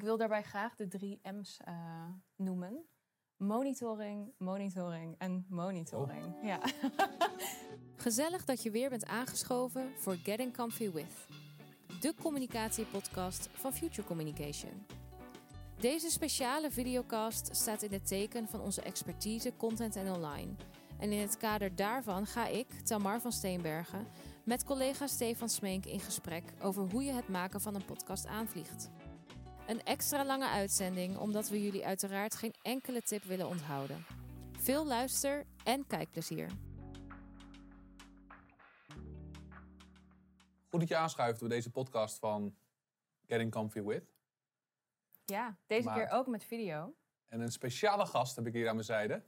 ik wil daarbij graag de drie M's eh, noemen. Monitoring, monitoring en monitoring. Ja. Gezellig dat je weer bent aangeschoven voor Getting Comfy With. De communicatiepodcast van Future Communication. Deze speciale videocast staat in het teken van onze expertise content en online. En in het kader daarvan ga ik, Tamar van Steenbergen, met collega Stefan Smeenk in gesprek over hoe je het maken van een podcast aanvliegt. Een extra lange uitzending omdat we jullie uiteraard geen enkele tip willen onthouden. Veel luister- en kijkplezier. Goed dat je aanschuift bij deze podcast van Getting Comfy With. ja, deze Maar- keer ook met video. En een speciale gast heb ik hier aan mijn zijde.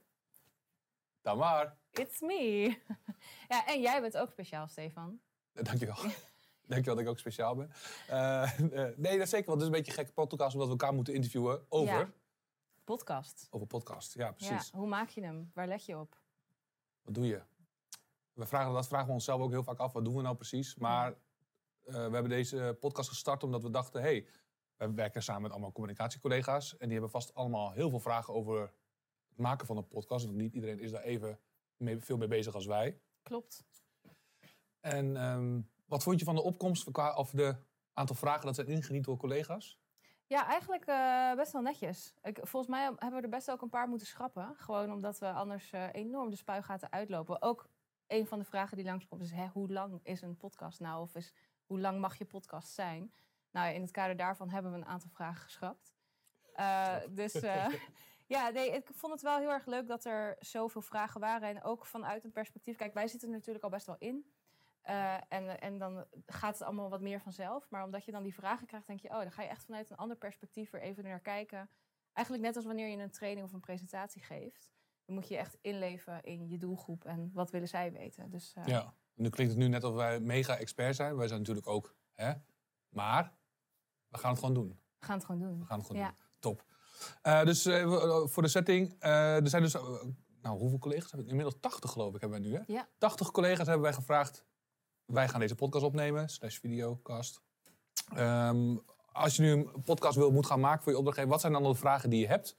Tamar. It's me. ja, en jij bent ook speciaal, Stefan. Dankjewel. Dankjewel dat ik ook speciaal ben. Eh, eh, nee, dat is zeker, want het is een beetje een gekke podcast omdat we elkaar moeten interviewen over, Ja. Podcast. over podcast. Ja, precies. Ja, hoe maak je hem? Waar let je op? Wat doe je? We vragen, dat vragen we onszelf ook heel vaak af. Wat doen we nou precies? Maar eh, we hebben deze podcast gestart omdat we dachten... hey, we werken samen met allemaal communicatiecollega's... en die hebben vast allemaal heel veel vragen over het maken van een podcast. Want niet iedereen is daar even mee, veel mee bezig als wij. Klopt. En ehm, wat vond je van de opkomst qua, of de aantal vragen dat zijn ingediend door collega's? Ja, eigenlijk eh, best wel netjes. Ik, volgens mij hebben we er best ook een paar moeten schrappen. Gewoon omdat we anders eh, enorm de spuigaten uitlopen. Ook een van de vragen die langskomt is... Hè, hoe lang is een podcast nou? Of is, hoe lang mag je podcast zijn? Nou, in het kader daarvan hebben we een aantal vragen geschrapt. Eh, dus ja, nee, ik vond het wel heel erg leuk dat er zoveel vragen waren. En ook vanuit het perspectief... Kijk, wij zitten er natuurlijk al best wel in. Eh, en, en dan gaat het allemaal wat meer vanzelf. Maar omdat je dan die vragen krijgt, denk je, oh, dan ga je echt vanuit een ander perspectief er even naar kijken. Eigenlijk net als wanneer je een training of een presentatie geeft. Dan moet je echt inleven in je doelgroep en wat willen zij weten. Dus eh, Ja. Nu klinkt het nu net of wij mega expert zijn. Wij zijn natuurlijk ook, hè? Maar we gaan het gewoon doen. we gaan het gewoon doen. We gaan het gewoon Ja. doen. Top. Eh, dus voor de setting, er zijn dus, nou hoeveel collega's hebben we? Inmiddels 80 geloof ik hebben wij nu, hè? Ja. 80 collega's hebben wij gevraagd, wij gaan deze podcast opnemen, slash videocast. Ehm, als je nu een podcast wil, moet gaan maken voor je opdrachtgever, wat zijn dan de vragen die je hebt?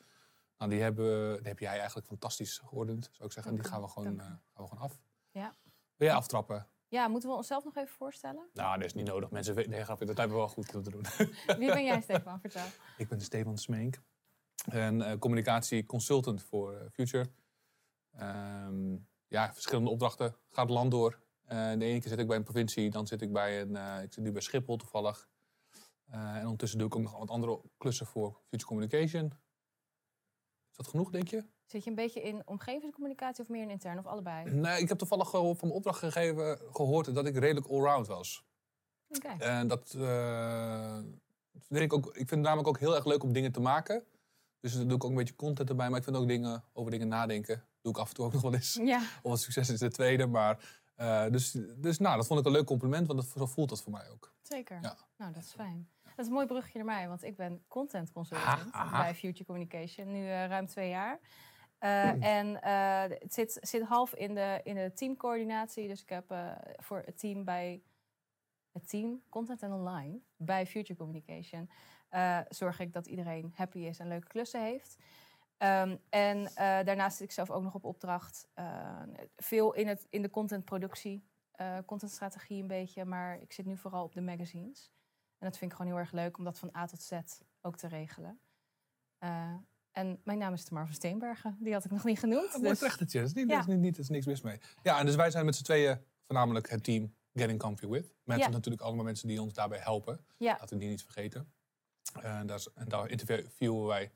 Nou, die, hebben, die heb jij eigenlijk fantastisch geordend, zou ik zeggen. En die gaan we gewoon, eh, u. gaan we gewoon af. Ja. Wil jij aftrappen? ja, moeten we onszelf nog even voorstellen? Nou, dat is niet nodig. Mensen weten, nee, grapje, dat hebben we wel goed kunnen doen. Wie ben jij, Stefan? Vertel. Ik ben Stefan Smeenk. En eh communicatieconsultant voor eh, Future. Ehm, ja, verschillende opdrachten. Gaat het land door. Eh, de ene keer zit ik bij een provincie, dan zit ik bij een... eh, ik zit nu bij Schiphol toevallig. Eh, en ondertussen doe ik ook nog wat andere klussen voor Future Communication. Is dat genoeg, denk je? Zit je een beetje in omgevingscommunicatie of meer in intern of allebei? Nee, ik heb toevallig van mijn opdrachtgever gehoord dat ik redelijk allround was. Oké. En dat eh, vind ik ook. Ik vind het namelijk ook heel erg leuk om dingen te maken. Dus dan doe ik ook een beetje content erbij. Maar ik vind ook dingen over dingen nadenken. Doe ik af en toe ook nog wel eens. Ja, Of het succes is de tweede. Maar eh, dus, dus nou, dat vond ik een leuk compliment. Want dat, zo voelt dat voor mij ook. zeker. Ja. Nou, dat is fijn. Dat is een mooi bruggetje naar mij, want ik ben content consultant bij Future Communication, nu eh, ruim twee jaar. Eh, en het zit, zit half in de, in de teamcoördinatie. Dus ik heb voor het team bij het team Content en Online bij Future Communication zorg ik dat iedereen happy is en leuke klussen heeft. Ehm, en eh, daarnaast zit ik zelf ook nog op opdracht. eh, veel in, het, in de contentproductie, eh contentstrategie een beetje. Maar ik zit nu vooral op de magazines. En dat vind ik gewoon heel erg leuk om dat van A tot Z ook te regelen. En mijn naam is Tamar van Steenbergen. Die had ik nog niet genoemd. Mooi dus- trechtertje. Dat is, niet, Ja. is, niet, niet, is niks mis mee. Ja, en dus wij zijn met z'n tweeën voornamelijk het team Getting Comfy With. Met Ja. natuurlijk allemaal mensen die ons daarbij helpen. Ja, Laten we die niet vergeten. En daar, daar interviewen wij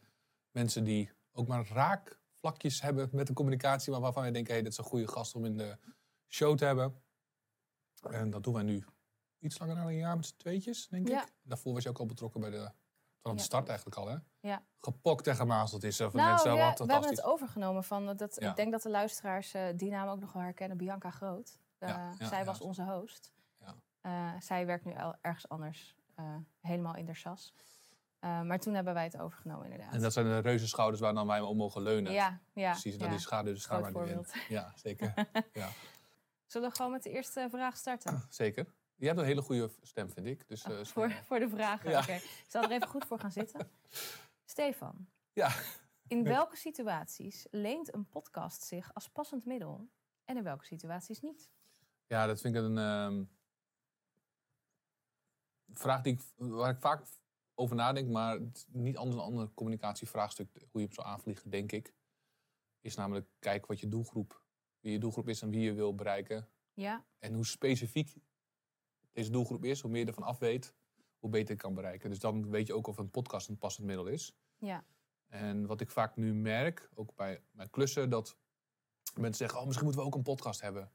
mensen die ook maar raakvlakjes hebben met de communicatie, maar waarvan wij denken, hey, dit is een goede gast om in de show te hebben. En dat doen wij nu iets langer dan een jaar met z'n tweetjes, denk Ja. ik. Daarvoor was je ook al betrokken bij de, vanaf de Ja. start eigenlijk al, hè? ja. Gepokt en gemazeld is Nou, mensen, ja, wat we hebben het overgenomen van dat. Ja. Ik denk dat de luisteraars eh, die naam ook nog wel herkennen, Bianca Groot. Ja, ja, zij was onze host. Ja. Eh, zij werkt nu ergens anders, helemaal in de sas. Eh, maar toen hebben wij het overgenomen, inderdaad. En dat zijn de reuze schouders waar dan wij op mogen leunen. ja, ja, Precies, en dat ja. die schaduw dus wij nu in. Ja, zeker. ja, Zullen we gewoon met de eerste vraag starten? zeker. Je hebt een hele goede stem, vind ik. Dus, eh, Oh, voor, voor de vragen. Ja. Oké. Ik zal er even goed voor gaan zitten. Stefan, Ja. in welke situaties leent een podcast zich als passend middel en in welke situaties niet? Ja, dat vind ik een ehm, vraag die ik, waar ik vaak over nadenk, maar het is niet anders dan een ander communicatievraagstuk, hoe je hem zou aanvliegen, denk ik. Is namelijk kijk wat je doelgroep, wie je doelgroep is en wie je wil bereiken. Ja, En hoe specifiek deze doelgroep is, hoe meer je ervan af weet, hoe beter je kan bereiken. Dus dan weet je ook of een podcast een passend middel is. ja, En wat ik vaak nu merk, ook bij mijn klussen, dat mensen zeggen, oh, misschien moeten we ook een podcast hebben.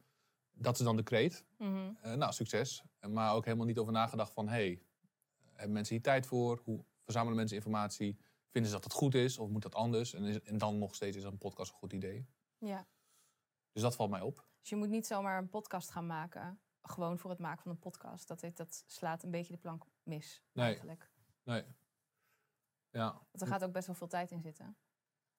Dat is dan de kreet. mhm, Eh, nou, succes. Maar ook helemaal niet over nagedacht van... hey, hebben mensen hier tijd voor? Hoe verzamelen mensen informatie? Vinden ze dat het goed is? Of moet dat anders? En, is, en dan nog steeds is een podcast een goed idee. ja. Dus dat valt mij op. Dus je moet niet zomaar een podcast gaan maken. Gewoon voor het maken van een podcast. Dat, dat slaat een beetje de plank mis, Nee. eigenlijk. Nee. Ja. Want er gaat ook best wel veel tijd in zitten.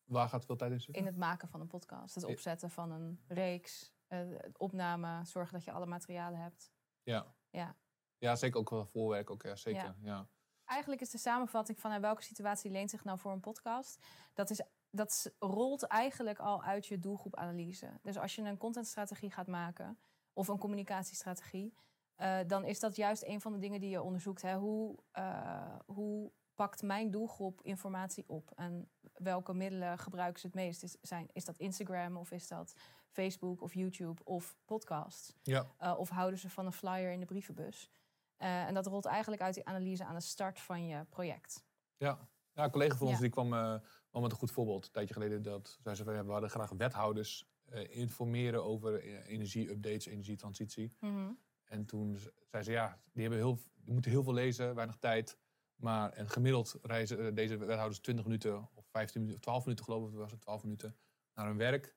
Waar gaat veel tijd in zitten? In het maken van een podcast. Het opzetten van een reeks. eh, het opname. Zorgen dat je alle materialen hebt. Ja. Ja. Ja, zeker ook wel voorwerk. Ook, ja, zeker. Ja. Ja. Eigenlijk is de samenvatting van in welke situatie leent zich nou voor een podcast. Dat, is, dat rolt eigenlijk al uit je doelgroepanalyse. Dus als je een contentstrategie gaat maken of een communicatiestrategie, eh, dan is dat juist een van de dingen die je onderzoekt. Hè? Hoe, eh, hoe pakt mijn doelgroep informatie op en welke middelen gebruiken ze het meest? Is, zijn, is dat Instagram of is dat Facebook of YouTube of podcasts? Ja. Uh, of houden ze van een flyer in de brievenbus? Uh, en dat rolt eigenlijk uit die analyse aan de start van je project. Ja. Ja, een collega van ons Ja. die kwam eh, wel met een goed voorbeeld. Een tijdje geleden dat zei ze we hadden graag wethouders eh, informeren over eh, energie-updates, energietransitie. En toen zei ze, ja, die, hebben heel, die moeten heel veel lezen, weinig tijd. Maar en gemiddeld reizen eh, deze wethouders 20 minuten of 15 minuten, of 12 minuten geloof ik, was het 12 minuten, naar hun werk.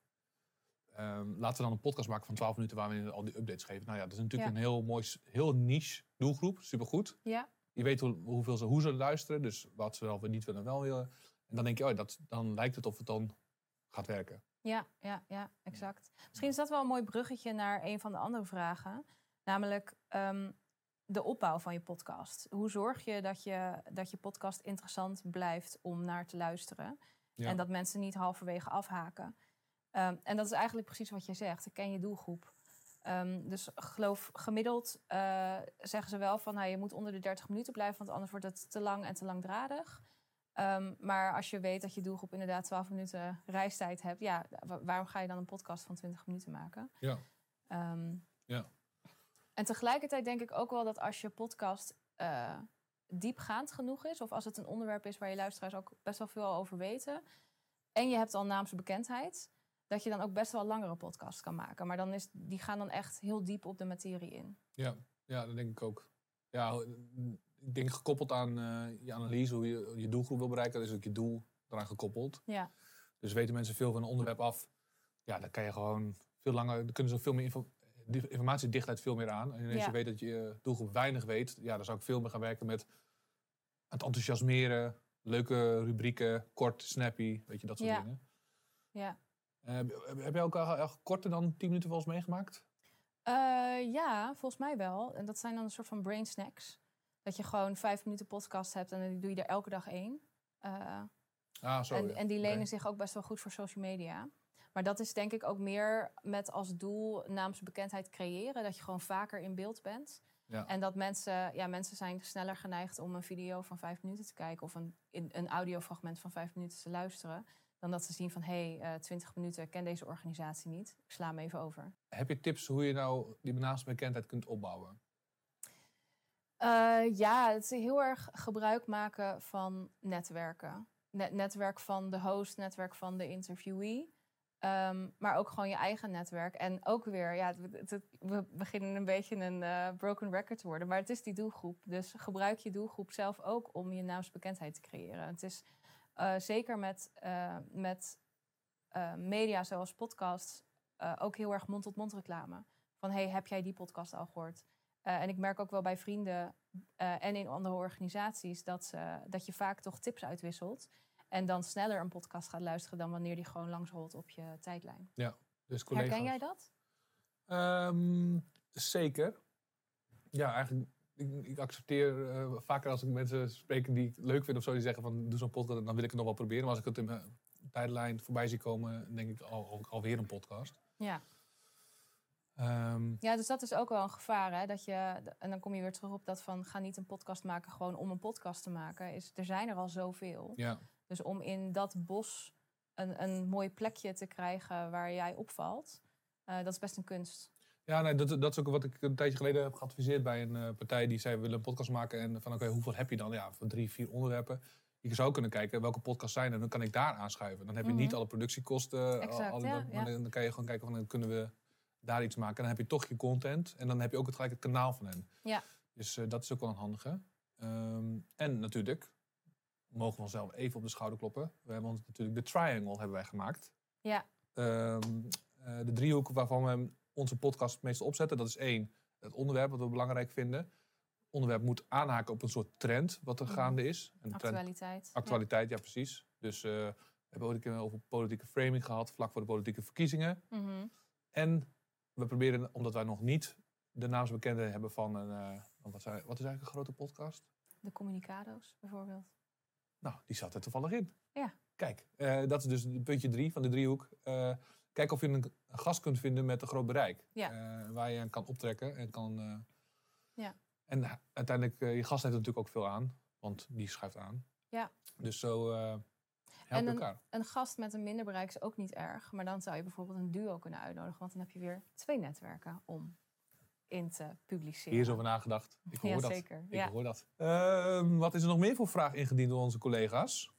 Ehm, laten we dan een podcast maken van 12 minuten waar we al die updates geven. Nou ja, dat is natuurlijk Ja. een heel mooi, heel niche doelgroep, supergoed. Ja, Je weet hoe, hoeveel ze, hoe ze luisteren, dus wat ze wel niet willen en wel willen. En dan denk je, oh, dat, dan lijkt het of het dan gaat werken. ja, ja, ja, exact. Misschien is dat wel een mooi bruggetje naar een van de andere vragen. Namelijk ehm, de opbouw van je podcast. Hoe zorg je dat, je dat je podcast interessant blijft om naar te luisteren? Ja. En dat mensen niet halverwege afhaken. Ehm, en dat is eigenlijk precies wat je zegt. Ken je doelgroep. Ehm, dus geloof gemiddeld eh, zeggen ze wel van nou, je moet onder de 30 minuten blijven, want anders wordt het te lang en te langdradig. Ehm, maar als je weet dat je doelgroep inderdaad 12 minuten reistijd hebt, ja, wa- waarom ga je dan een podcast van 20 minuten maken? Ja. Ja. En tegelijkertijd denk ik ook wel dat als je podcast eh, diepgaand genoeg is, of als het een onderwerp is waar je luisteraars ook best wel veel over weten, en je hebt al naamse bekendheid, dat je dan ook best wel langere podcasts kan maken. Maar dan is, die gaan dan echt heel diep op de materie in. Ja, ja, dat denk ik ook. Ja, ik denk gekoppeld aan eh, je analyse, hoe je je doelgroep wil bereiken, is ook je doel eraan gekoppeld. Ja, Dus weten mensen veel van een onderwerp af, ja, dan kan je gewoon veel langer, dan kunnen ze veel meer info, informatiedichtheid veel meer aan. En als Ja. je weet dat je doelgroep weinig weet, ja, dan zou ik veel meer gaan werken met het enthousiasmeren, leuke rubrieken, kort, snappy, weet je, dat soort Ja. dingen. ja. Eh, heb, jij ook al, al korter dan 10 minuten wel eens meegemaakt? Eh, ja, volgens mij wel. En dat zijn dan een soort van brain snacks. Dat je gewoon vijf minuten podcast hebt en dan doe je er elke dag één. Eh, Ah, zo. en, ja. en die lenen zich ook best wel goed voor social media. Maar dat is denk ik ook meer met als doel naamsbekendheid creëren. Dat je gewoon vaker in beeld bent. Ja. En dat mensen, ja, mensen zijn sneller geneigd om een video van vijf minuten te kijken. Of een, een audiofragment van vijf minuten te luisteren. Dan dat ze zien van, hé, hey, 20 minuten, ik ken deze organisatie niet. Ik sla hem even over. Heb je tips hoe je nou die naamsbekendheid kunt opbouwen? Eh, ja, het is heel erg gebruik maken van netwerken. Net- netwerk van de host, netwerk van de interviewee. Ehm, maar ook gewoon je eigen netwerk. En ook weer, ja, het- het- het- we beginnen een beetje een eh, broken record te worden. Maar het is die doelgroep. Dus gebruik je doelgroep zelf ook om je naamsbekendheid te creëren. Het is eh, zeker met, eh, met eh, media zoals podcasts ook heel erg mond-tot-mond reclame. Van, hey, heb jij die podcast al gehoord? Eh, en ik merk ook wel bij vrienden en in andere organisaties dat, ze, dat je vaak toch tips uitwisselt. En dan sneller een podcast gaat luisteren dan wanneer die gewoon langs rolt op je tijdlijn. Dus collega's. Herken jij dat? Ehm, zeker. Ja, eigenlijk, ik, ik accepteer eh, vaker als ik mensen spreek die ik leuk vind of zo, die zeggen van doe zo'n podcast, dan wil ik het nog wel proberen. Maar als ik het in mijn tijdlijn voorbij zie komen, denk ik al, al, alweer een podcast. Ja. Ehm, ja, dus dat is ook wel een gevaar. Hè? Dat je, en dan kom je weer terug op dat van ga niet een podcast maken gewoon om een podcast te maken. Is, er zijn er al zoveel. ja. Dus om in dat bos een, een mooi plekje te krijgen waar jij opvalt, eh, dat is best een kunst. Ja, nee, dat, dat is ook wat ik een tijdje geleden heb geadviseerd bij een eh, partij die zei we willen een podcast maken. En van oké, hoeveel heb je dan? Ja, van drie, vier onderwerpen. Je zou kunnen kijken welke podcasts zijn en dan kan ik daar aanschuiven. Dan heb je niet Mhm. alle productiekosten. Exact, alle, ja, maar ja. Dan kan je gewoon kijken van dan kunnen we daar iets maken. En dan heb je toch je content en dan heb je ook het gelijk het kanaal van hen. Ja. Dus eh, dat is ook wel een handige. Ehm, en natuurlijk, mogen we onszelf even op de schouder kloppen. We hebben ons natuurlijk de triangle hebben wij gemaakt. Ja. Ehm, eh, de driehoek waarvan we onze podcast het meeste opzetten. Dat is één, het onderwerp wat we belangrijk vinden. Het onderwerp moet aanhaken op een soort trend wat er Mhm. gaande is. Een trend, Actualiteit. actualiteit, ja, precies. Dus eh, we hebben ook een keer over politieke framing gehad, vlak voor de politieke verkiezingen. Mhm. En we proberen, omdat wij nog niet de naamsbekende hebben van een, eh, wat, zei- wat is eigenlijk een grote podcast? De communicado's bijvoorbeeld. Nou, die zat er toevallig in. Ja. Kijk, eh, dat is dus puntje drie van de driehoek. Eh kijk of je een, gast kunt vinden met een groot bereik. Ja. Eh, waar je aan kan optrekken en kan... eh, Ja. En uh, uiteindelijk, eh, je gast heeft er natuurlijk ook veel aan. Want die schuift aan. Ja. Dus zo eh help En een- elkaar. Een gast met een minder bereik is ook niet erg. Maar dan zou je bijvoorbeeld een duo kunnen uitnodigen. Want dan heb je weer twee netwerken om in te publiceren. Hier is over nagedacht. Ik hoor ja, dat. zeker. Ik Ja. hoor dat. Ehm, wat is er nog meer voor vraag ingediend door onze collega's?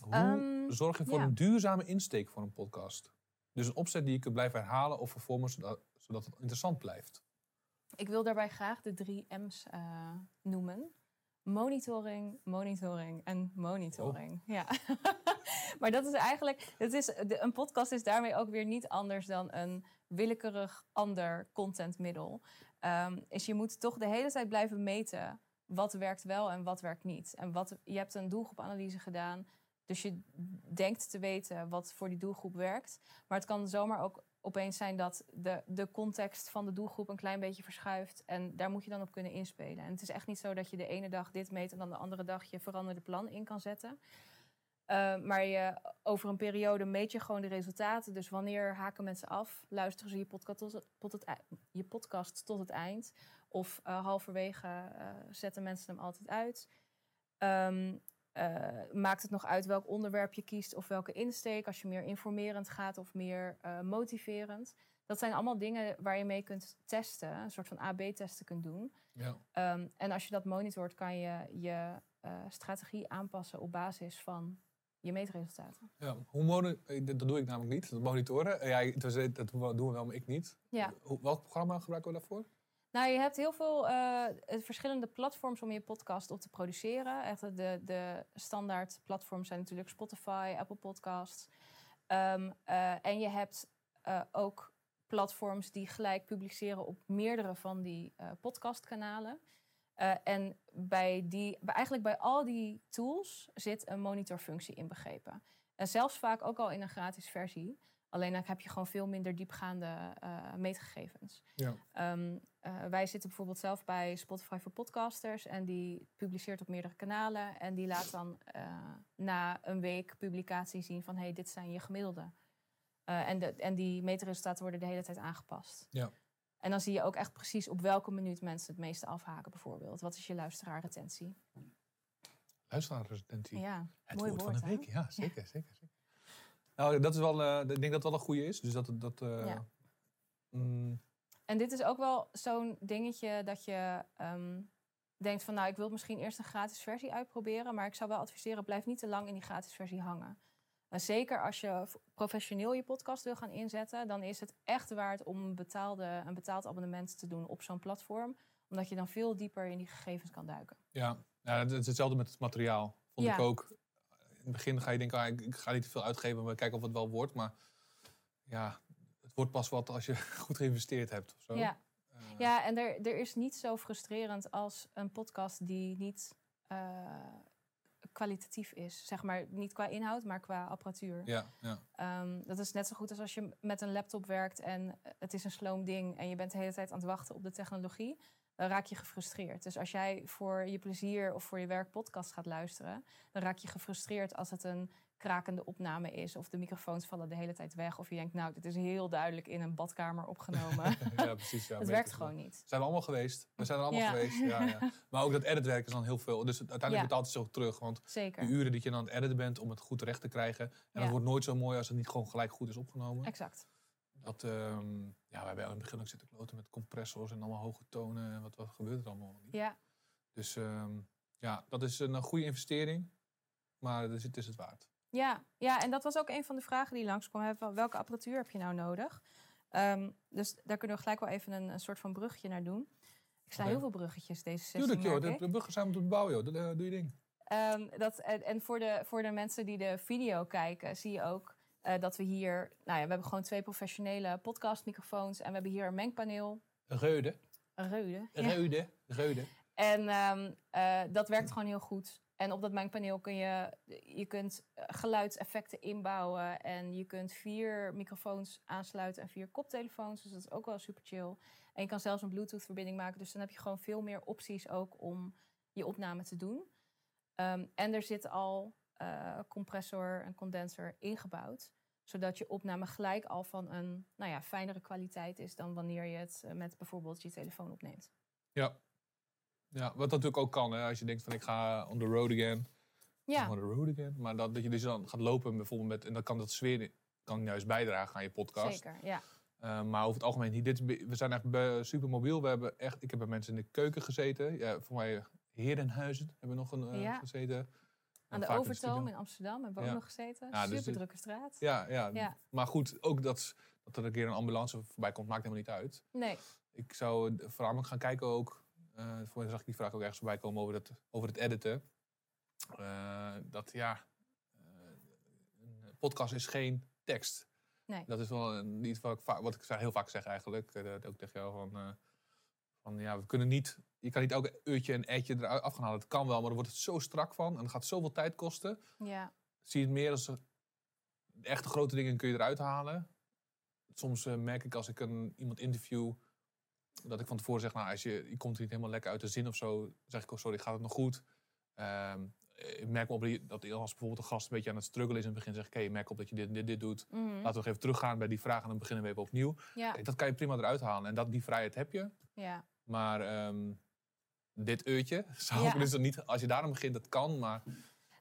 Hoe Ehm, zorg je voor ja. een duurzame insteek voor een podcast? Dus een opzet die je kunt blijven herhalen of vervormen zodat, zodat het interessant blijft. Ik wil daarbij graag de drie M's eh, noemen. Monitoring, monitoring en monitoring. Oh. Ja. maar dat is eigenlijk, het is, een podcast is daarmee ook weer niet anders dan een willekeurig ander contentmiddel. Ehm, is je moet toch de hele tijd blijven meten wat werkt wel en wat werkt niet. En wat, je hebt een doelgroepanalyse gedaan, dus je denkt te weten wat voor die doelgroep werkt. Maar het kan zomaar ook opeens zijn dat de, de context van de doelgroep een klein beetje verschuift. En daar moet je dan op kunnen inspelen. En het is echt niet zo dat je de ene dag dit meet en dan de andere dag je veranderde plan in kan zetten. Uh, maar je, over een periode meet je gewoon de resultaten. Dus wanneer haken mensen af? Luisteren ze je podcast tot het, je podcast tot het eind? Of uh, halverwege uh, zetten mensen hem altijd uit? Um, uh, maakt het nog uit welk onderwerp je kiest of welke insteek? Als je meer informerend gaat of meer uh, motiverend. Dat zijn allemaal dingen waar je mee kunt testen, een soort van AB-testen kunt doen. Ja. Um, en als je dat monitort, kan je je uh, strategie aanpassen op basis van je meetresultaten. Ja, hoe dat doe ik namelijk niet, dat monitoren. Ja, dat doen we wel, maar ik niet. Ja. Welk programma gebruiken we daarvoor? Nou, je hebt heel veel uh, verschillende platforms om je podcast op te produceren. Echt de, de standaard platforms zijn natuurlijk Spotify, Apple Podcasts. Um, uh, en je hebt uh, ook platforms die gelijk publiceren op meerdere van die podcastkanalen. en bij die, bij, eigenlijk bij al die tools zit een monitorfunctie inbegrepen. En zelfs vaak ook al in een gratis versie. Alleen dan heb je gewoon veel minder diepgaande meetgegevens. Ja. Um, uh, wij zitten bijvoorbeeld zelf bij Spotify voor podcasters en die publiceert op meerdere kanalen en die laat dan uh, na een week publicatie zien van hey, dit zijn je gemiddelde. Uh, en, de, en die meetresultaten worden de hele tijd aangepast. Ja. En dan zie je ook echt precies op welke minuut mensen het meeste afhaken bijvoorbeeld. Wat is je luisteraarretentie? Luisteraarretentie. Ja, het mooi woord, woord, van de hè? week. Ja, zeker, ja. zeker, zeker. Nou, dat is wel, uh, ik denk dat het wel een goede is. Dus dat, dat uh, Ja. mm, En dit is ook wel zo'n dingetje dat je um, denkt van... nou, ik wil misschien eerst een gratis versie uitproberen... maar ik zou wel adviseren, blijf niet te lang in die gratis versie hangen. Zeker als je professioneel je podcast wil gaan inzetten... dan is het echt waard om een, betaalde, een betaald abonnement te doen op zo'n platform. Omdat je dan veel dieper in die gegevens kan duiken. ja. ja, het is hetzelfde met het materiaal. Vond Ja. ik ook. In het begin ga je denken, ah, ik, ga niet te veel uitgeven... maar kijken of het wel wordt. Maar ja, wordt pas wat als je goed geïnvesteerd hebt. Of zo. Ja. Uh, Ja, en er, er is niet zo frustrerend als een podcast die niet uh, kwalitatief is. Zeg maar niet qua inhoud, maar qua apparatuur. ja, ja. Um, dat is net zo goed als als je met een laptop werkt en het is een sloom ding en je bent de hele tijd aan het wachten op de technologie. dan raak je gefrustreerd. Dus als jij voor je plezier of voor je werk podcast gaat luisteren, dan raak je gefrustreerd als het een krakende opname is of de microfoons vallen de hele tijd weg of je denkt, nou, dit is heel duidelijk in een badkamer opgenomen. ja, precies. Ja, het werkt gewoon niet. Zijn we allemaal geweest. We zijn er allemaal Ja. geweest. Ja, ja. Maar ook dat editwerk is dan heel veel. Dus uiteindelijk betaalt het zich ook terug. Want Zeker. de uren dat je dan aan het editen bent om het goed terecht te krijgen. En dat wordt nooit zo mooi als het niet gewoon gelijk goed is opgenomen. Exact. Dat, ehm, ja, we hebben in het begin ook zitten kloten met compressors en allemaal hoge tonen. En wat, wat gebeurt er allemaal niet. Ja, Dus ehm, ja, dat is een, goede investering. Maar is, het is het waard. Ja, ja, en dat was ook een van de vragen die langskwam. Van Welke apparatuur heb je nou nodig? Ehm, dus daar kunnen we gelijk wel even een, een soort van bruggetje naar doen. Ik sla heel veel bruggetjes deze sessie, Tuurlijk joh, de, ik. de burgers zijn moeten bouwen joh. Dat, eh, doe je ding. Ehm, dat, en voor, de, voor de mensen die de video kijken, zie je ook eh, dat we hier... Nou ja, we hebben gewoon twee professionele podcastmicrofoons. En we hebben hier een mengpaneel. Reude. Een reude. Reude. Reude. En ehm, eh, dat werkt gewoon heel goed. En op dat mengpaneel kun je, je kunt eh, geluidseffecten inbouwen. En je kunt vier microfoons aansluiten en vier koptelefoons. Dus dat is ook wel super chill. En je kan zelfs een Bluetooth verbinding maken. Dus dan heb je gewoon veel meer opties ook om je opname te doen. Ehm, en er zit al eh, compressor en condenser ingebouwd. Zodat je opname gelijk al van een nou ja, fijnere kwaliteit is dan wanneer je het eh, met bijvoorbeeld je telefoon opneemt. Ja. Ja, wat natuurlijk ook kan, hè, als je denkt van ik ga on the road again. Ja, On the road again. Maar dat, dat je dus dan gaat lopen bijvoorbeeld met, en dan kan dat sfeer kan juist bijdragen aan je podcast. zeker. Ja. Uh, maar over het algemeen, niet. Dit, we zijn echt super mobiel. We hebben echt, ik heb bij mensen in de keuken gezeten. Ja, voor mij Herenhuizen hebben we nog een, eh, Ja. gezeten. Aan de in Overtoom in Amsterdam hebben we Ja. ook nog gezeten. Ja, dus Super drukke straat. Ja, ja, Ja. maar goed, ook dat, dat er een keer een ambulance voorbij komt, maakt helemaal niet uit. Nee, Ik zou voornamelijk gaan kijken ook. Eh voor zag ik die vraag ook ergens voorbij komen over het, over het editen. Eh, dat ja, eh, een podcast is geen tekst. Nee. Dat is wel een- iets wat ik, va- wat ik heel vaak zeg eigenlijk. dat ook tegen jou van, van ja, we kunnen niet. Je kan niet elke uurtje een etje eruit gaan halen. Het kan wel, maar dan wordt het zo strak van en het gaat zoveel tijd kosten. ja. Zie je het meer als de echte grote dingen kun je eruit halen. Soms merk ik als ik een, iemand interview dat ik van tevoren zeg, nou, als je, je komt er niet helemaal lekker uit de zin of zo, zeg ik, oh, sorry, gaat het nog goed? Ehm, ik merk op dat als bijvoorbeeld een gast een beetje aan het struggelen is in het begin, zeg ik, ik merk op dat je dit en dit, dit doet. Mhm. Laten we nog even teruggaan bij die vraag en dan beginnen we even opnieuw. ja. Kijk, dat kan je prima eruit halen en dat, die vrijheid heb je. ja. Maar ehm, dit uurtje zou Ja. ik dus niet, als je daarom begint, dat kan, maar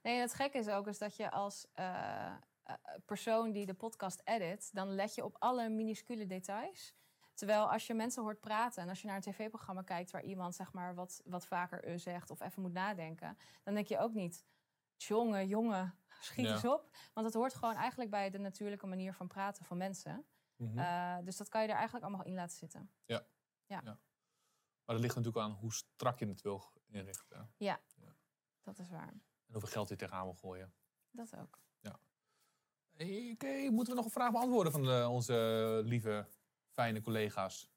Nee, en het gekke is ook is dat je als eh, eh, persoon die de podcast edit, dan let je op alle minuscule details. Terwijl als je mensen hoort praten en als je naar een tv-programma kijkt waar iemand zeg maar wat, wat vaker eh zegt of even moet nadenken, dan denk je ook niet, jongen, jongen, schiet Ja. eens op. Want het hoort gewoon eigenlijk bij de natuurlijke manier van praten van mensen. mhm. Eh, dus dat kan je er eigenlijk allemaal in laten zitten. Maar dat ligt natuurlijk aan hoe strak je het wil inrichten. Dat is waar. En hoeveel geld je tegenaan wil gooien. Dat ook. Oké, moeten we nog een vraag beantwoorden van de- onze lieve, fijne collega's?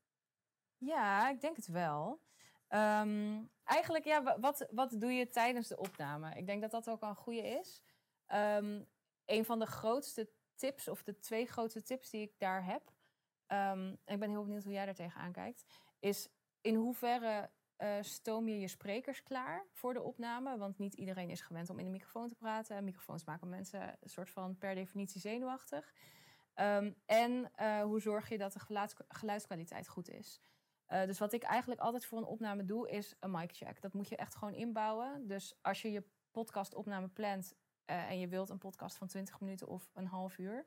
Ja, ik denk het wel. Ehm, eigenlijk, ja, wa- wat, wat doe je tijdens de opname? Ik denk dat dat ook al een goede is. Ehm, een van de grootste tips, of de twee grootste tips die ik daar heb, ehm, ik ben heel benieuwd hoe jij daar tegenaan kijkt, is in hoeverre eh, stoom je je sprekers klaar voor de opname? Want niet iedereen is gewend om in de microfoon te praten. En microfoons maken mensen een soort van per definitie zenuwachtig. Ehm, en eh, hoe zorg je dat de geluids- geluidskwaliteit goed is? Eh, dus wat ik eigenlijk altijd voor een opname doe, is een mic check. Dat moet je echt gewoon inbouwen. Dus als je je podcastopname plant eh, en je wilt een podcast van 20 minuten of een half uur,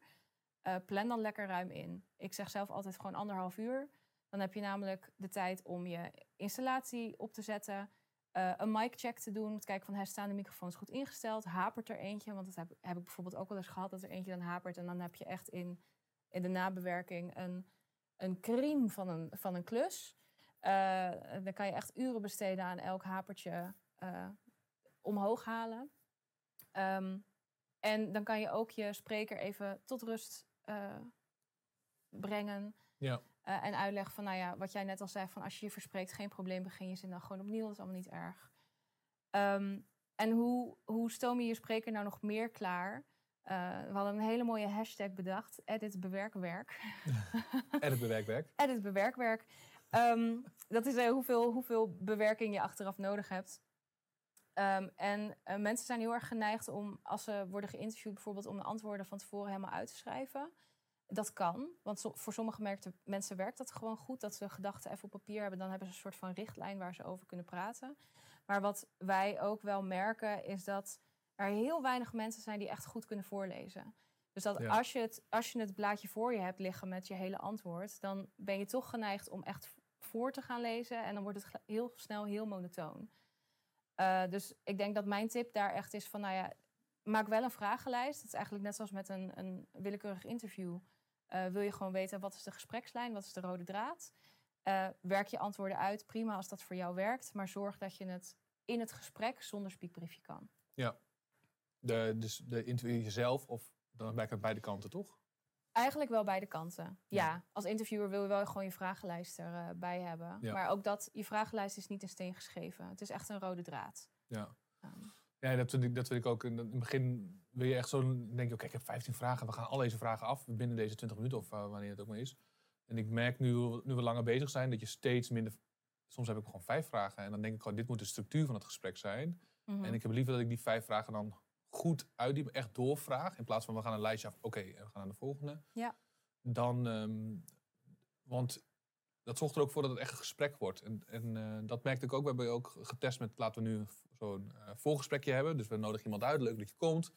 plan dan lekker ruim in. Ik zeg zelf altijd gewoon anderhalf uur. Dan heb je namelijk de tijd om je installatie op te zetten, eh, een mic check te doen, te kijken van hè, staan de microfoons goed ingesteld, hapert er eentje, want dat heb, heb ik bijvoorbeeld ook wel eens gehad dat er eentje dan hapert en dan heb je echt in, in de nabewerking een een van een, van een klus. Eh, dan kan je echt uren besteden aan elk hapertje eh, omhoog halen. Ehm, en dan kan je ook je spreker even tot rust brengen. Ja. Eh, en uitleggen van, nou ja, wat jij net al zei, van als je je verspreekt, geen probleem, begin je zin dan gewoon opnieuw. Dat is allemaal niet erg. Ehm, en hoe, hoe stoom je je spreker nou nog meer klaar? Eh, we hadden een hele mooie hashtag bedacht, edit bewerkwerk. Edit bewerkwerk. Edit bewerkwerk. Ehm, dat is eh, hoeveel, hoeveel bewerking je achteraf nodig hebt. Ehm, en mensen zijn heel erg geneigd om, als ze worden geïnterviewd, bijvoorbeeld om de antwoorden van tevoren helemaal uit te schrijven. Dat kan, want so- voor sommige merkte- mensen werkt dat gewoon goed. Dat ze gedachten even op papier hebben. Dan hebben ze een soort van richtlijn waar ze over kunnen praten. Maar wat wij ook wel merken, is dat er heel weinig mensen zijn die echt goed kunnen voorlezen. Dus dat Ja. als, je het, als je het blaadje voor je hebt liggen met je hele antwoord, dan ben je toch geneigd om echt voor te gaan lezen. En dan wordt het heel snel heel monotoon. Eh, dus ik denk dat mijn tip daar echt is van, nou ja, maak wel een vragenlijst. Het is eigenlijk net zoals met een, een willekeurig interview. Eh, wil je gewoon weten wat is de gesprekslijn, wat is de rode draad? Eh, werk je antwoorden uit, prima als dat voor jou werkt. Maar zorg dat je het in het gesprek zonder spiekbriefje kan. De, dus de interview jezelf, of dan werkt het beide kanten, toch? Eigenlijk wel beide kanten. Ja, Ja. als interviewer wil je wel gewoon je vragenlijst erbij hebben. Ja. Maar ook dat, je vragenlijst is niet in steen geschreven. Het is echt een rode draad. Ja. Ehm, Ja, dat vind ik, dat vind ik ook. In het begin wil je echt zo denk je, oké, ik heb 15 vragen. We gaan al deze vragen af binnen deze 20 minuten of uh, wanneer het ook maar is. En ik merk nu, nu we langer bezig zijn, dat je steeds minder... Soms heb ik gewoon vijf vragen en dan denk ik gewoon, dit moet de structuur van het gesprek zijn. mhm. En ik heb liever dat ik die vijf vragen dan goed uitdiep, echt doorvraag. In plaats van we gaan een lijstje af, oké, en we gaan naar de volgende. Ja. Dan, ehm, want dat zorgt er ook voor dat het echt een gesprek wordt. En, en eh, dat merkte ik ook. We hebben ook getest met, laten we nu zo'n eh voorgesprekje hebben. Dus we nodigen iemand uit, leuk dat je komt.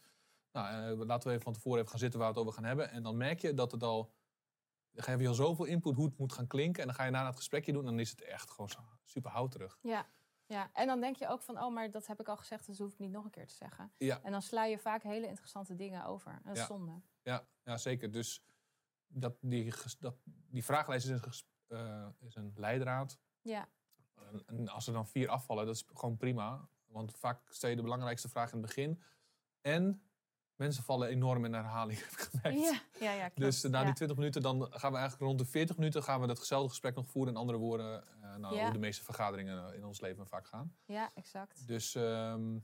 Nou, eh, laten we even van tevoren even gaan zitten waar we het over gaan hebben. En dan merk je dat het al, dan geef je al zoveel input hoe het moet gaan klinken. En dan ga je daarna het gesprekje doen en dan is het echt gewoon super houterig. Ja, ja, en dan denk je ook van, oh, maar dat heb ik al gezegd, dus hoef ik niet nog een keer te zeggen. Ja. En dan sla je vaak hele interessante dingen over. En dat is Ja. zonde. Ja, ja zeker. Dus dat, die, dat, die vragenlijst is een, eh, is een leidraad. Ja, En, en als er dan vier afvallen, dat is gewoon prima. Want vaak stel je de belangrijkste vraag in het begin. En mensen vallen enorm in herhaling, heb ik gemerkt. ja, ja, ja klopt. Dus na ja. die 20 minuten, dan gaan we eigenlijk rond de 40 minuten gaan we datzelfde gesprek nog voeren. In andere woorden, eh, nou, Ja. hoe de meeste vergaderingen eh, in ons leven vaak gaan. ja, exact. Dus ehm,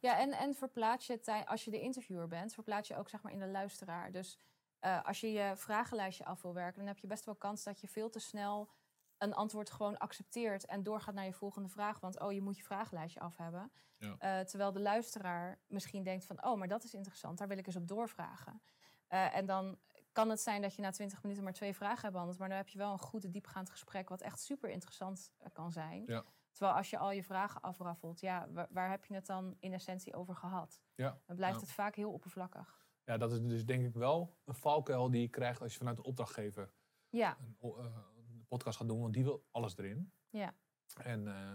Ja, en, en verplaats je als je de interviewer bent, verplaats je ook zeg maar in de luisteraar. Dus eh, als je je vragenlijstje af wil werken, dan heb je best wel kans dat je veel te snel een antwoord gewoon accepteert en doorgaat naar je volgende vraag. Want oh, je moet je vragenlijstje af hebben. Ja. Eh, terwijl de luisteraar misschien denkt van oh, maar dat is interessant, daar wil ik eens op doorvragen. Eh, en dan kan het zijn dat je na 20 minuten maar twee vragen hebt behandeld, maar dan heb je wel een goed diepgaand gesprek wat echt super interessant kan zijn. Ja. Terwijl als je al je vragen afraffelt, ja, waar, waar heb je het dan in essentie over gehad? ja, Dan blijft Ja. het vaak heel oppervlakkig. Ja, dat is dus denk ik wel een valkuil die je krijgt als je vanuit de opdrachtgever Ja, een, eh, een podcast gaat doen. Want die wil alles erin. ja, En eh,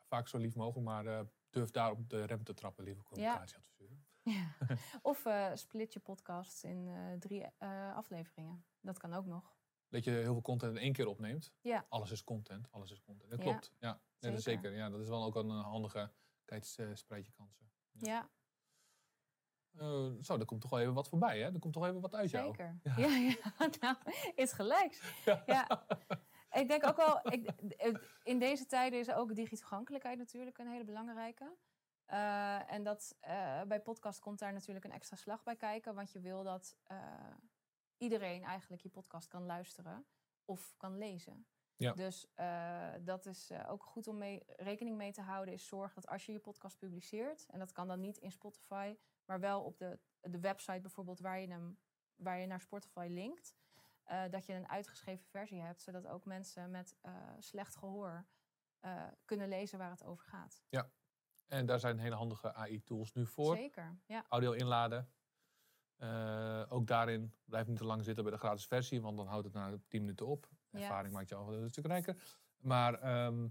vaak zo lief mogelijk, maar eh, durf daar op de rem te trappen, lieve communicatieadviseur. ja. Of eh, split je podcast in drie afleveringen. Dat kan ook nog. Dat je heel veel content in één keer opneemt. Ja. Alles is content, alles is content. Dat Ja, klopt. Ja, ja, dat is zeker. zeker. Ja, dat is wel ook een handige. Kijk, eh, spreid je kansen. Ja. Eh, zo, er komt toch wel even wat voorbij, hè? Er komt toch even wat uit jou. zeker. Ja. Ja, ja. nou, is gelijks. Ja. Ik denk ook wel, ik, in deze tijden is ook digitogankelijkheid natuurlijk een hele belangrijke. Eh, en dat eh, bij podcast komt daar natuurlijk een extra slag bij kijken. Want je wil dat iedereen eigenlijk je podcast kan luisteren of kan lezen. Ja. Dus dat is ook goed om mee, rekening mee te houden. Is zorg dat als je je podcast publiceert, en dat kan dan niet in Spotify, maar wel op de, de website bijvoorbeeld waar je, hem, waar je naar Spotify linkt, eh, dat je een uitgeschreven versie hebt, zodat ook mensen met eh, slecht gehoor eh, kunnen lezen waar het over gaat. En daar zijn hele handige AI-tools nu voor. Zeker, ja. Audio inladen. Ook daarin blijf niet te lang zitten bij de gratis versie, want dan houdt het na 10 minuten op. Ja. Ervaring maakt je al een stuk rijker. Maar ehm,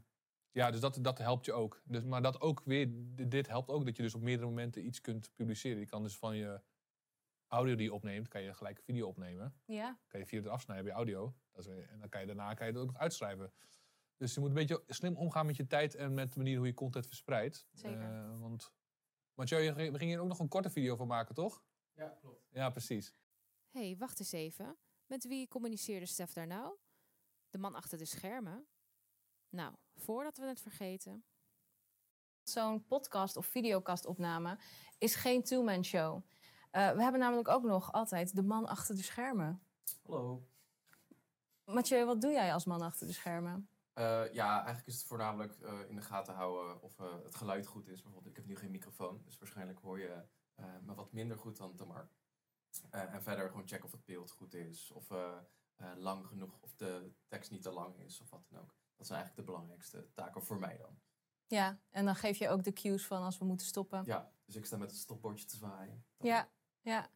ja, dus dat, dat helpt je ook. Dus, maar dat ook weer, dit helpt ook dat je dus op meerdere momenten iets kunt publiceren. Je kan dus van je audio die je opneemt, kan je gelijk een video opnemen. Ja, kan je via het afsnijden bij audio. Dat is, weer- en dan kan je daarna kan je het ook nog uitschrijven. Dus je moet een beetje slim omgaan met je tijd en met de manier hoe je content verspreidt. Zeker. Eh, want Mathieu, je ging- we gingen hier ook nog een korte video van maken, toch? Ja, klopt. Ja, precies. Hé, hey, wacht eens even. Met wie communiceerde Stef daar nou? De man achter de schermen? Nou, voordat we het vergeten. zo'n podcast of videocastopname is geen two-man show. Eh, we hebben namelijk ook nog altijd de man achter de schermen. Hallo. Mathieu, wat doe jij als man achter de schermen? Eh, ja, eigenlijk is het voornamelijk eh, in de gaten houden of eh, het geluid goed is. Bijvoorbeeld, ik heb nu geen microfoon, dus waarschijnlijk hoor je eh, me wat minder goed dan Tamar. Eh, en verder gewoon checken of het beeld goed is, of eh, eh, lang genoeg, of de tekst niet te lang is, of wat dan ook. Dat zijn eigenlijk de belangrijkste taken voor mij dan. Ja, en dan geef je ook de cues van als we moeten stoppen. Ja, dus ik sta met het stopbordje te zwaaien. Ja, ja.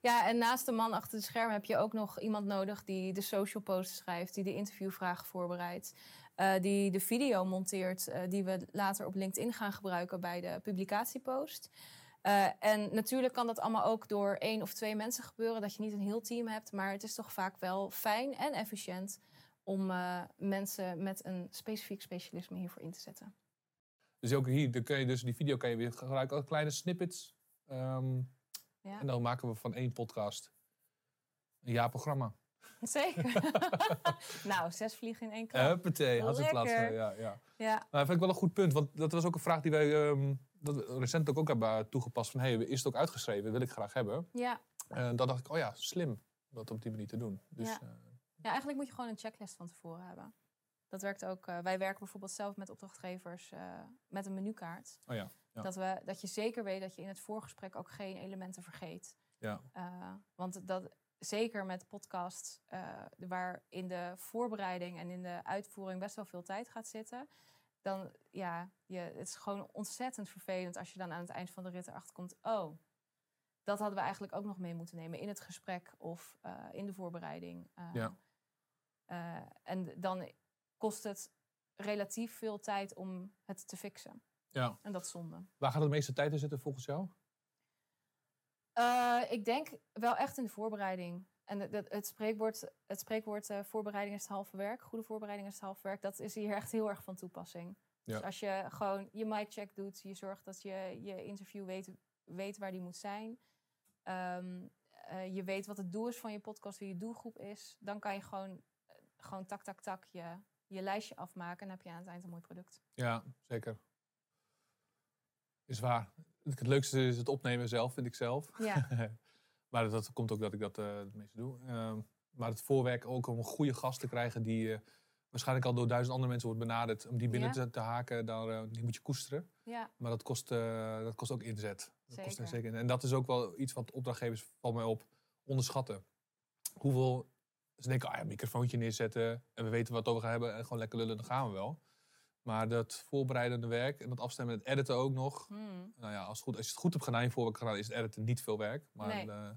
Ja, en naast de man achter de schermen heb je ook nog iemand nodig die de social posts schrijft, die de interviewvragen voorbereidt, eh, die de video monteert, eh, die we later op LinkedIn gaan gebruiken bij de publicatiepost. Eh, en natuurlijk kan dat allemaal ook door één of twee mensen gebeuren, dat je niet een heel team hebt, maar het is toch vaak wel fijn en efficiënt om eh, mensen met een specifiek specialisme hiervoor in te zetten. Dus ook hier, dan kun je dus die video kan je weer gebruiken als kleine snippets. Ehm, Ja. En dan maken we van één podcast een jaarprogramma. Zeker. nou, zes vliegen in één klap. Huppatee, had. Lekker. eh, Ja, ja. Ja, Nou, dat vind ik wel een goed punt, want dat was ook een vraag die wij ehm, dat we recent ook, ook hebben toegepast. Van, hey, is het ook uitgeschreven? Wil ik graag hebben. ja. En dan dacht ik, oh ja, slim dat op die manier te doen. Dus, Ja. eh, Ja, eigenlijk moet je gewoon een checklist van tevoren hebben. Dat werkt ook. eh, wij werken bijvoorbeeld zelf met opdrachtgevers eh, met een menukaart. oh ja, ja. Dat, we, dat je zeker weet dat je in het voorgesprek ook geen elementen vergeet. ja. Eh, want dat, zeker met podcasts, waar in de voorbereiding en in de uitvoering best wel veel tijd gaat zitten. Dan ja, je, het is gewoon ontzettend vervelend als je dan aan het eind van de rit erachter komt. Oh, dat hadden we eigenlijk ook nog mee moeten nemen in het gesprek of in de voorbereiding. Ja. Eh, en dan kost het relatief veel tijd om het te fixen. ja. En dat is zonde. Waar gaat de meeste tijd in zitten volgens jou? Eh, ik denk wel echt in de voorbereiding. En het, het, spreekwoord, het spreekwoord eh, voorbereiding is het halve werk. Goede voorbereiding is het halve werk. Dat is hier echt heel erg van toepassing. Ja. Dus als je gewoon je mic check doet, je zorgt dat je je interview weet, weet waar die moet zijn. Ehm, eh, je weet wat het doel is van je podcast, wie je doelgroep is. Dan kan je gewoon, gewoon tak, tak, tak je, je lijstje afmaken. En dan heb je aan het eind een mooi product. Ja, zeker. Is waar. Het leukste is het opnemen zelf, vind ik zelf. Ja, maar dat komt ook dat ik dat eh, het meeste doe. Ehm, maar het voorwerk ook om een goede gast te krijgen die eh, waarschijnlijk al door duizend andere mensen wordt benaderd. Om die binnen Ja. te, te haken, daar, eh, die moet je koesteren. ja, Maar dat kost, dat kost ook inzet. Dat kost Zeker. zeker. En dat is ook wel iets wat opdrachtgevers, valt mij op, onderschatten. Hoeveel ze denken, ah ja, microfoontje neerzetten en we weten wat we gaan hebben en gewoon lekker lullen, dan gaan we wel. Maar dat voorbereidende werk en dat afstemmen en het editen ook nog. Hmm. Nou ja, als, goed, als je het goed hebt gedaan in je voorwerk gedaan, is het editen niet veel werk. Maar Nee. eh,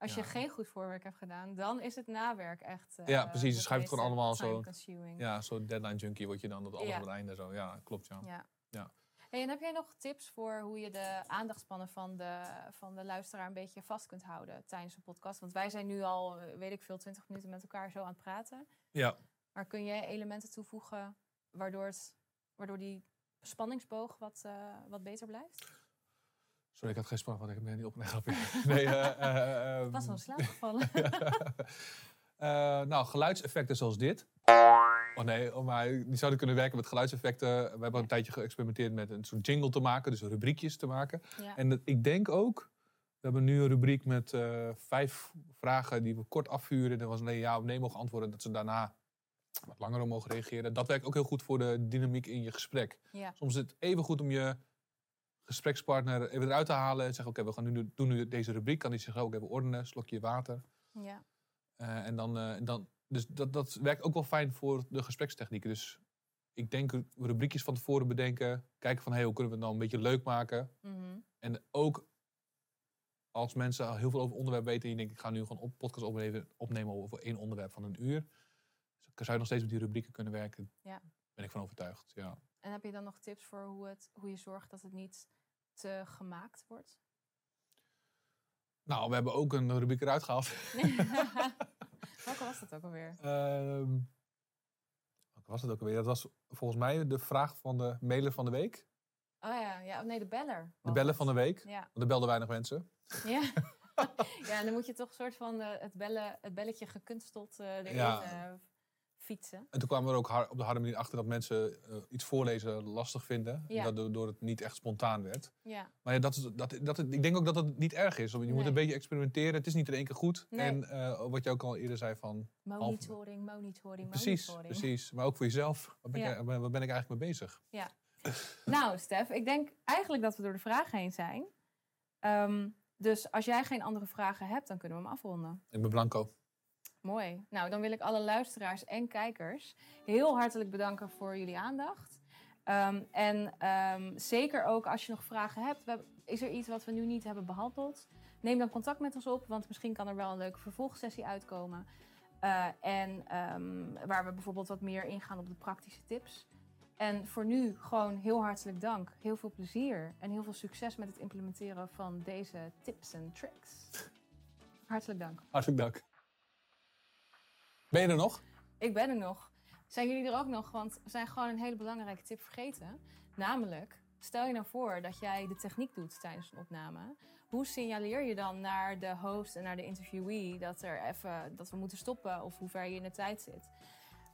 Als Ja. je geen goed voorwerk hebt gedaan, dan is het nawerk echt. eh, Ja, precies. Je het schuift het gewoon meeste allemaal zo- ja, zo'n deadline junkie word je dan tot alles op het einde zo. Ja, klopt ja. Ja. Ja. Hey, en heb jij nog tips voor hoe je de aandachtspannen van de, van de luisteraar een beetje vast kunt houden tijdens een podcast? Want wij zijn nu al, eh, weet ik veel, 20 minuten met elkaar zo aan het praten. Ja. Maar kun je elementen toevoegen waardoor, het, waardoor die spanningsboog wat, eh, wat beter blijft? Sorry, ik had geen spanning, want ik ben niet op een grapje. Nee, eh, Ik was ehm, al in slaap gevallen. Eh, nou, geluidseffecten zoals dit. Oh nee, oh, maar die zouden kunnen werken met geluidseffecten. We hebben een tijdje geëxperimenteerd met een soort jingle te maken, dus rubriekjes te maken. ja. En dat- ik denk ook, we hebben nu een rubriek met eh, vijf vragen die we kort afvuren. En was nee ja of nee mogen antwoorden, dat ze daarna wat langer op mogen reageren. Dat werkt ook heel goed voor de dynamiek in je gesprek. Ja. Soms is het even goed om je gesprekspartner even eruit te halen en zeggen: Oké, we gaan nu doen nu deze rubriek. Kan die zich ook even ordenen, slokje water. ja. Eh, en dan, eh, en dan, dus dat, dat werkt ook wel fijn voor de gesprekstechnieken. Dus ik denk rubriekjes van tevoren bedenken. Kijken van hey, hoe kunnen we het nou een beetje leuk maken. Mhm. En ook als mensen al heel veel over onderwerp weten. En je denkt ik ga nu gewoon op podcast opnemen, opnemen over één onderwerp van een uur. Dus zou je nog steeds met die rubrieken kunnen werken. Ja. Ben ik van overtuigd. Ja. En heb je dan nog tips voor hoe, het, hoe je zorgt dat het niet te gemaakt wordt? Nou, we hebben ook een rubriek eruit gehaald. Welke was dat ook alweer? Ehm, welke was het ook alweer? Dat was volgens mij de vraag van de mailer van de week. Oh ja, ja, nee, de beller. De het. van de week. Ja. Want er belden weinig mensen. Ja. ja, dan moet je toch een soort van eh, het, bellen, het belletje gekunsteld eh erin Ja. Fietsen. En toen kwamen we er ook op de harde manier achter dat mensen eh, iets voorlezen lastig vinden. Ja. En dat door het niet echt spontaan werd. Ja, Maar ja, dat is, dat, dat, ik denk ook dat het niet erg is. Want je moet een beetje experimenteren. Het is niet in één keer goed. Nee. En eh, wat je ook al eerder zei van... monitoring, monitoring, Precies, monitoring. precies. Maar ook voor jezelf. Waar ben, Ja. ik, waar ben ik eigenlijk mee bezig? Nou, Stef, ik denk eigenlijk dat we door de vragen heen zijn. Ehm, dus als jij geen andere vragen hebt, dan kunnen we hem afronden. Ik ben Blanco. Mooi. Nou, dan wil ik alle luisteraars en kijkers heel hartelijk bedanken voor jullie aandacht. Ehm, en ehm, zeker ook als je nog vragen hebt. We is er iets wat we nu niet hebben behandeld? Neem dan contact met ons op, want misschien kan er wel een leuke vervolgsessie uitkomen. Eh, en ehm, waar we bijvoorbeeld wat meer ingaan op de praktische tips. En voor nu gewoon heel hartelijk dank. Heel veel plezier en heel veel succes met het implementeren van deze tips en tricks. Hartelijk dank. Hartelijk dank. Ben je er nog? Ik ben er nog. Zijn jullie er ook nog? Want we zijn gewoon een hele belangrijke tip vergeten. Namelijk, stel je nou voor dat jij de techniek doet tijdens een opname. Hoe signaleer je dan naar de host en naar de interviewee dat, er even, dat we moeten stoppen of hoe ver je in de tijd zit?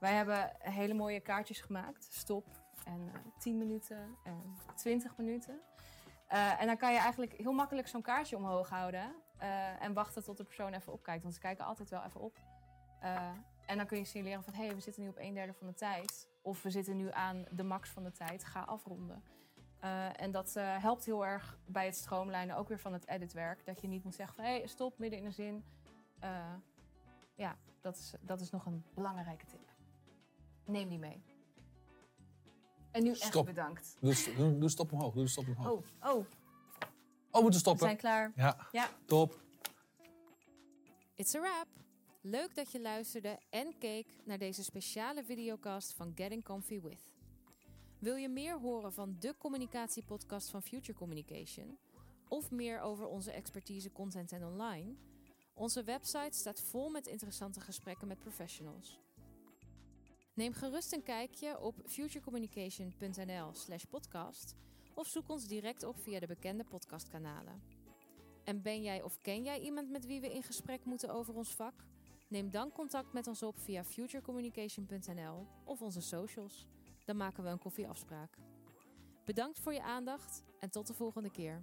Wij hebben hele mooie kaartjes gemaakt. Stop en eh 10 minuten en 20 minuten. Eh, en dan kan je eigenlijk heel makkelijk zo'n kaartje omhoog houden. eh, en wachten tot de persoon even opkijkt. Want ze kijken altijd wel even op. Eh, en dan kun je signaleren van, hé, hey, we zitten nu op een derde van de tijd. Of we zitten nu aan de max van de tijd, ga afronden. Eh, en dat eh, helpt heel erg bij het stroomlijnen, ook weer van het editwerk. Dat je niet moet zeggen van, hé, hey, stop, midden in de zin. Eh, ja, dat is, dat is nog een belangrijke tip. Neem die mee. En nu echt Stop. bedankt. Doe, doe, doe stop omhoog. Doe stop omhoog. Oh, oh, Oh, we moeten we stoppen. zijn klaar. Ja, Ja, top. It's a wrap! Leuk dat je luisterde en keek naar deze speciale videocast van Getting Comfy With. Wil je meer horen van de communicatiepodcast van Future Communication? Of meer over onze expertise content en online? Onze website staat vol met interessante gesprekken met professionals. Neem gerust een kijkje op futurecommunication.nl/slash podcast of zoek ons direct op via de bekende podcastkanalen. En ben jij of ken jij iemand met wie we in gesprek moeten over ons vak? Neem dan contact met ons op via futurecommunication.nl of onze socials. Dan maken we een koffieafspraak. Bedankt voor je aandacht en tot de volgende keer.